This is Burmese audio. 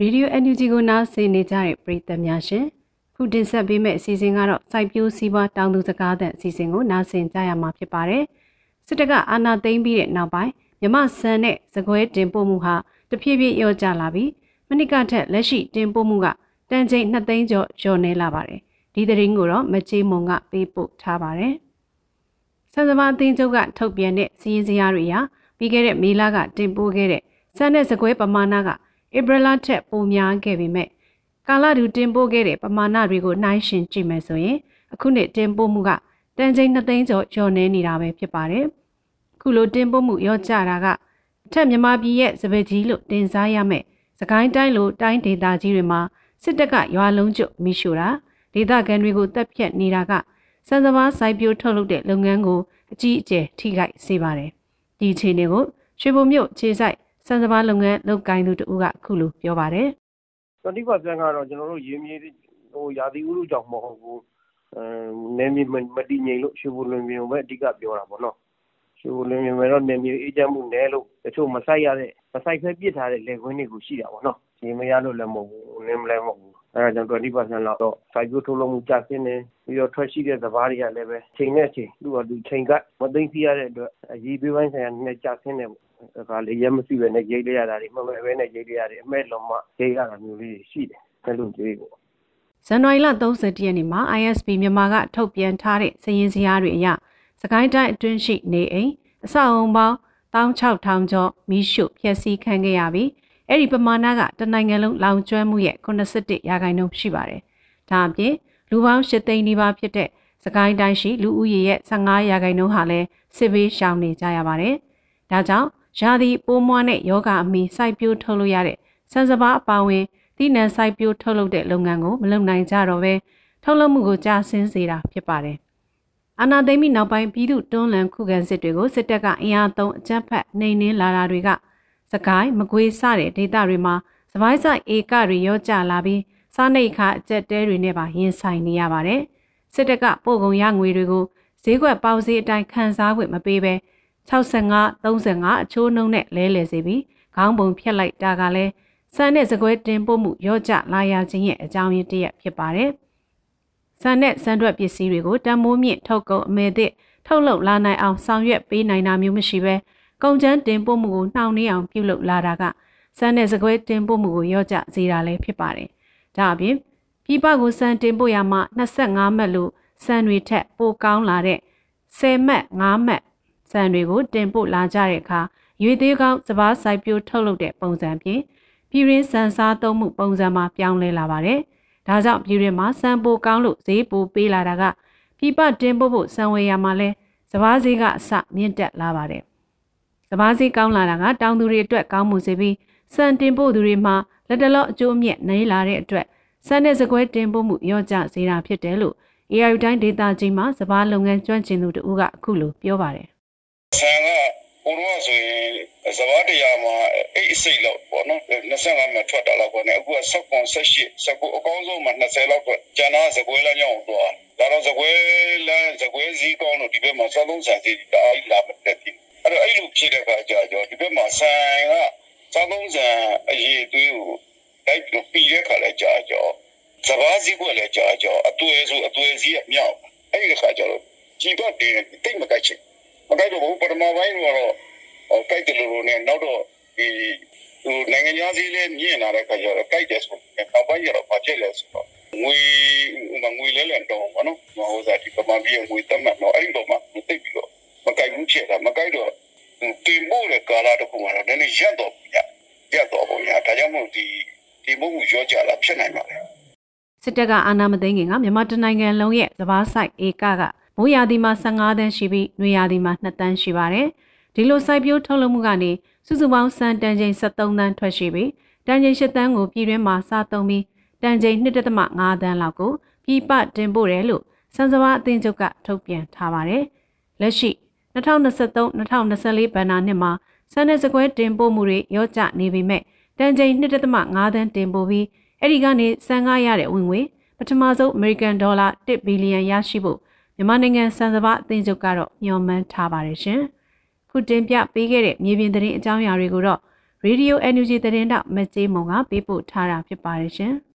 ရေဒီယို NUG ကိုနားဆင်နေကြတဲ့ပရိသတ်များရှင်ခုတင်ဆက်ပေးမယ့်အစီအစဉ်ကတော့စိုက်ပျိုးစီးပွားတောင်သူစကားတဲ့အစီအစဉ်ကိုနားဆင်ကြရမှာဖြစ်ပါတယ်စစ်တပ်ကအာဏာသိမ်းပြီးတဲ့နောက်ပိုင်းမြမဆန်နဲ့စကွဲတင်ပို့မှုဟာတဖြည်းဖြည်းလျော့ကျလာပြီးမနစ်ကထက်လက်ရှိတင်ပို့မှုကတန်ချိန်2သိန်းကျော်လျော့နေလာပါတယ်ဒီသတင်းကိုတော့မချေးမုံကပေးပို့ထားပါတယ်ဆန်စပါအသင်းချုပ်ကထုတ်ပြန်တဲ့စီးရင်စရာတွေအရပြီးခဲ့တဲ့မေလကတင်ပို့ခဲ့တဲ့ဆန်နဲ့စကွဲပမာဏက ဧပြီလထက်ပိုများခဲ့ပေမဲ့ကာလတူတင်ပို့ခဲ့တဲ့ပမာဏတွေကိုနှိုင်းယှဉ်ကြည့်မယ်ဆိုရင်အခုနှစ်တင်ပို့မှုကတန်ချိန်2သိန်းကျော်လျော့နေနေတာပဲဖြစ်ပါတယ်။ခုလိုတင်ပို့မှုရော့ကျတာကအထက်မြန်မာပြည်ရဲ့စပယ်ကြီးလို့တင်စားရမယ်။စကိုင်းတိုင်းလိုတိုင်းဒေသကြီးတွေမှာစစ်တပ်ကရွာလုံးကျွတ်မိရှို့တာဒေသခံတွေကိုတပ်ဖြတ်နေတာကစံစဘာစိုက်ပျိုးထုတ်လုပ်တဲ့လုပ်ငန်းကိုအကြီးအကျယ်ထိခိုက်စေပါတယ်။ဒီအခြေအနေကိုရွှေဘုံမြို့ခြေဆိုင် စံစဘာလုပ်ငန်းလုပ်ကိုင်သူတဦးကအခုလိုပြောပါတယ်။20%ကတော့ကျွန်တော်တို့ရေမြေဟိုရာသီဥတုကြောင့်မဟုတ်ဘူး။အဲနေမြေမတည်ငြိမ်လို့ရွှေဘုံလွင်ပြင်ပဲအဓိကပြောတာပေါ့နော်။ရွှေဘုံလွင်ပြင်မှာတော့နေမြေအေးချမ်းမှုနည်းလို့တချို့မဆိုင်ရတဲ့မဆိုင်ဖဲပြစ်ထားတဲ့လယ်ကွင်းတွေကိုရှိတာပေါ့နော်။ရေမရလို့လည်းမဟုတ်ဘူး။နင်းမလည်းမဟုတ်ဘူး။ အဲဒါကြောင့်20%လောက်တော့စိုက်ပျိုးထုတ်လုပ်မှုကျဆင်းတယ်ပြီးတော့ထွက်ရှိတဲ့စပါးတွေကလည်းပဲချိန်နဲ့ချိန်သူ့ဟာသူချိန်ကမသိသိရတဲ့အတွက်အရေးပေးပိုင်းဆိုင်ရာနည်းကျဆင်းတယ်တခါလေရက်မရှိပဲနဲ့ရိတ်လိုက်ရတာတွေမမဲ့ပဲနဲ့ရိတ်လိုက်ရတယ်အမဲ့လုံးမရိတ်ရတာမျိုးလေးရှိတယ်အဲ့လိုကြီးပေါ့ဇန်နဝါရီလ30ရက်နေ့မှာ ISP မြန်မာကထုတ်ပြန်ထားတဲ့စည်ရင်းစရာတွေအရစကိုင်းတိုင်းအတွင်းရှိနေအိမ်အဆောက်အုံပေါင်း16000ကျော်မိရှုဖျက်ဆီးခံခဲ့ရပြီး အဲ့ဒီပမာဏကတနိုင်ငံလုံးလောင်ကျွမ်းမှုရဲ့81ရာခိုင်နှုန်းရှိပါတယ်။ဒါအပြင်လူပေါင်း8သိန်းနီးပါးဖြစ်တဲ့စကိုင်းတိုင်းရှိလူဦးရေရဲ့15ရာခိုင်နှုန်းဟာလည်းစစ်ဘေးရှောင်နေကြရပါတယ်။ဒါကြောင့်ရာသီပိုးမွှားနဲ့ယောဂအမီစိုက်ပျိုးထုတ်လို့ရတဲ့ဆန်စပါးအပါဝင်တိနံစိုက်ပျိုးထုတ်လုပ်တဲ့လုပ်ငန်းကိုမလုပ်နိုင်ကြတော့ပဲထုတ်လုပ်မှုကိုကြာဆင်းစေတာဖြစ်ပါတယ်။အာနာသိမ့်ပြီးနောက်ပိုင်းပြည်သူတွန်းလှန်ခုခံစစ်တွေကိုစစ်တပ်ကအင်အားသုံးအကြမ်းဖက်နှိမ်နင်းလာတာတွေက စကိုင်းမကွေးစတဲ့ဒေသတွေမှာစပိုင်းဆိုင်ဧကတွေရောကျလာပြီးစားနှိတ်ခါအကျက်တဲတွေနဲ့ပါရင်ဆိုင်နေရပါတယ်။စစ်တပ်ကပို့ကုန်ရငွေတွေကိုဈေးကွက်ပေါက်ဈေးအတိုင်းခံစားခွင့်မပေးဘဲ65 35အချိုးနှုံးနဲ့လဲလှယ်စေပြီးခေါင်းပုံဖြတ်လိုက်တာကလည်းစံနဲ့စကွဲတင်ပို့မှုရော့ကျလာရခြင်းရဲ့အကြောင်းရင်းတစ်ရပ်ဖြစ်ပါတယ်။စံနဲ့စံတွက်ပစ္စည်းတွေကိုတံမိုးမြင့်ထုတ်ကုန်အမဲသစ်ထုတ်လုပ်လာနိုင်အောင်ဆောင်ရွက်ပေးနိုင်တာမျိုးမရှိဘဲ ကုန်ကျန်းတင်ပို့မှုကိုနှောင့်နှေးအောင်ပြုလုပ်လာတာကစံနဲ့စကွဲတင်ပို့မှုကိုရော့ကျစေတာလည်းဖြစ်ပါတယ်။ဒါအပြင်ပြည်ပကိုစံတင်ပို့ရမှ25မှတ်လို့စံတွေထက်ပိုကောင်းလာတဲ့10မှတ်5မှတ်စံတွေကိုတင်ပို့လာကြတဲ့အခါရွေသေးကောင်းစပားစိုက်ပျိုးထုတ်လုပ်တဲ့ပုံစံဖြင့်ပြည်ရင်းစံစားသုံးမှုပုံစံမှာပြောင်းလဲလာပါတယ်။ဒါကြောင့်ပြည်ရင်းမှာစံပိုကောင်းလို့ဈေးပိုပေးလာတာကပြည်ပတင်ပို့ဖို့စံဝေးရမှာလဲစပားဈေးကအစမြင့်တက်လာပါတယ်။ စပားဈေးကောင်းလာတာကတောင်သူတွေအတွက်ကောင်းမှုစေပြီးစံတင်ပို့သူတွေမှာလက်တလော့အကျိုးမြတ်နေလာတဲ့အတွက်စံတဲ့စကွဲတင်ပို့မှုရော့ကျစေတာဖြစ်တယ်လို့ AR တိုင်းဒေတာကြီးမှာစပားလုပ်ငန်းကျွမ်းကျင်သူတို့ကအခုလိုပြောပါတယ်ဆန်ကဟိုတော့ဆိုရင်စဘာတရားမှာအိတ်အစိတ်လောက်ပေါ့နော်25မှာထွက်တာလောက်ပေါ့နော်အခုက7 18 19အကောင်းဆုံးမှာ20လောက်ပေါ့ကျန်တာစကွဲလမ်းကြောင်းတော့ဒါတော့စကွဲလမ်းစကွဲစည်းကောင်းလို့ဒီဘက်မှာစလုံးဆန်စီတအားလာမတက်ဘူး အဲ့တော့အဲ့လိုဖြစ်တဲ့အခါကျတော့ဒီဘက်မှာဆန်ကစလုံးဆန်အရေးသွေးကိုလိုက်ပြီးတဲ့ခါလဲကြာကြောစဘာစည်းကွက်လဲကြာကြောအတွေ့ဆိုအတွေ့စည်းအမြောက်အဲ့ဒီခါကျတော့ကြည်တော့တယ်တိတ်မကြိုက်ချင်မကြိုက်တော့ဘူးပထမပိုင်းကတော့ကြိုက်တယ်လို့နဲ့နောက်တော့ဒီဟိုနိုင်ငံသားစည်းလည်းမြင်လာတဲ့ခါကျတော့ကြိုက်တယ်ဆိုတော့နောက်ပိုင်းကျတော့ဘာဖြစ်လဲဆိုတော့ငွေမငွေလဲလဲတော့ဘာနော်ဟိုစားဒီပမာပြီးငွေတတ်မှတ်တော့အဲ့ဒီတော့မှသိပြီးတော့မကြိုက်ဘူးဖြစ်တာမကြိုက်တော့တင်ဖို့တဲ့ ကာလတစ်ခုမှာတော့နည်းနည်းရက်တော့ပြရက်တော့ပေါ့ညာဒါကြောင့်မို့ဒီဒီမဟုတ်ရောကြလာဖြစ်နိုင်ပါလေစစ်တပ်ကအာဏာမသိမ်းခင်ကမြန်မာတနိုင်ငံလုံးရဲ့စပားဆိုင်ဧကကမိုးရာသီမှာ15တန်းရှိပြီးနှွေရာသီမှာ2တန်းရှိပါတယ်။ဒီလိုစိုက်ပျိုးထုတ်လုပ်မှုကနေစုစုပေါင်းစံတန်ချိန်73တန်းထွက်ရှိပြီးတန်ချိန်8တန်းကိုပြည်တွင်းမှာစားသုံးပြီးတန်ချိန်1.5တန်းလောက်ကိုပြည်ပတင်ပို့တယ်လို့စံစဘာအသင်းချုပ်ကထုတ်ပြန်ထားပါတယ်။လက်ရှိ2023-2024ဘဏ္ဍာနှစ်မှာ စံတဲ့စကွဲတင်ပို့မှုတွေရော့ကျနေပေမဲ့တန်ချိန်1.5တန်းတင်ပို့ပြီးအဲ့ဒီကနေစံကားရတဲ့ဝင်ငွေပထမဆုံး American Dollar 1ဘီလီယံရရှိဖို့မြန်မာနိုင်ငံစံစဘာအသင်းချုပ်ကတော့ညှော်မှန်းထားပါတယ်ရှင်။ခုတင်ပြပေးခဲ့တဲ့မြေပြင်သတင်းအကြောင်းအရာတွေကိုတော့ရေဒီယို NUG သတင်းတောက်မကြေးမုံကပေးပို့ထားတာဖြစ်ပါတယ်ရှင်။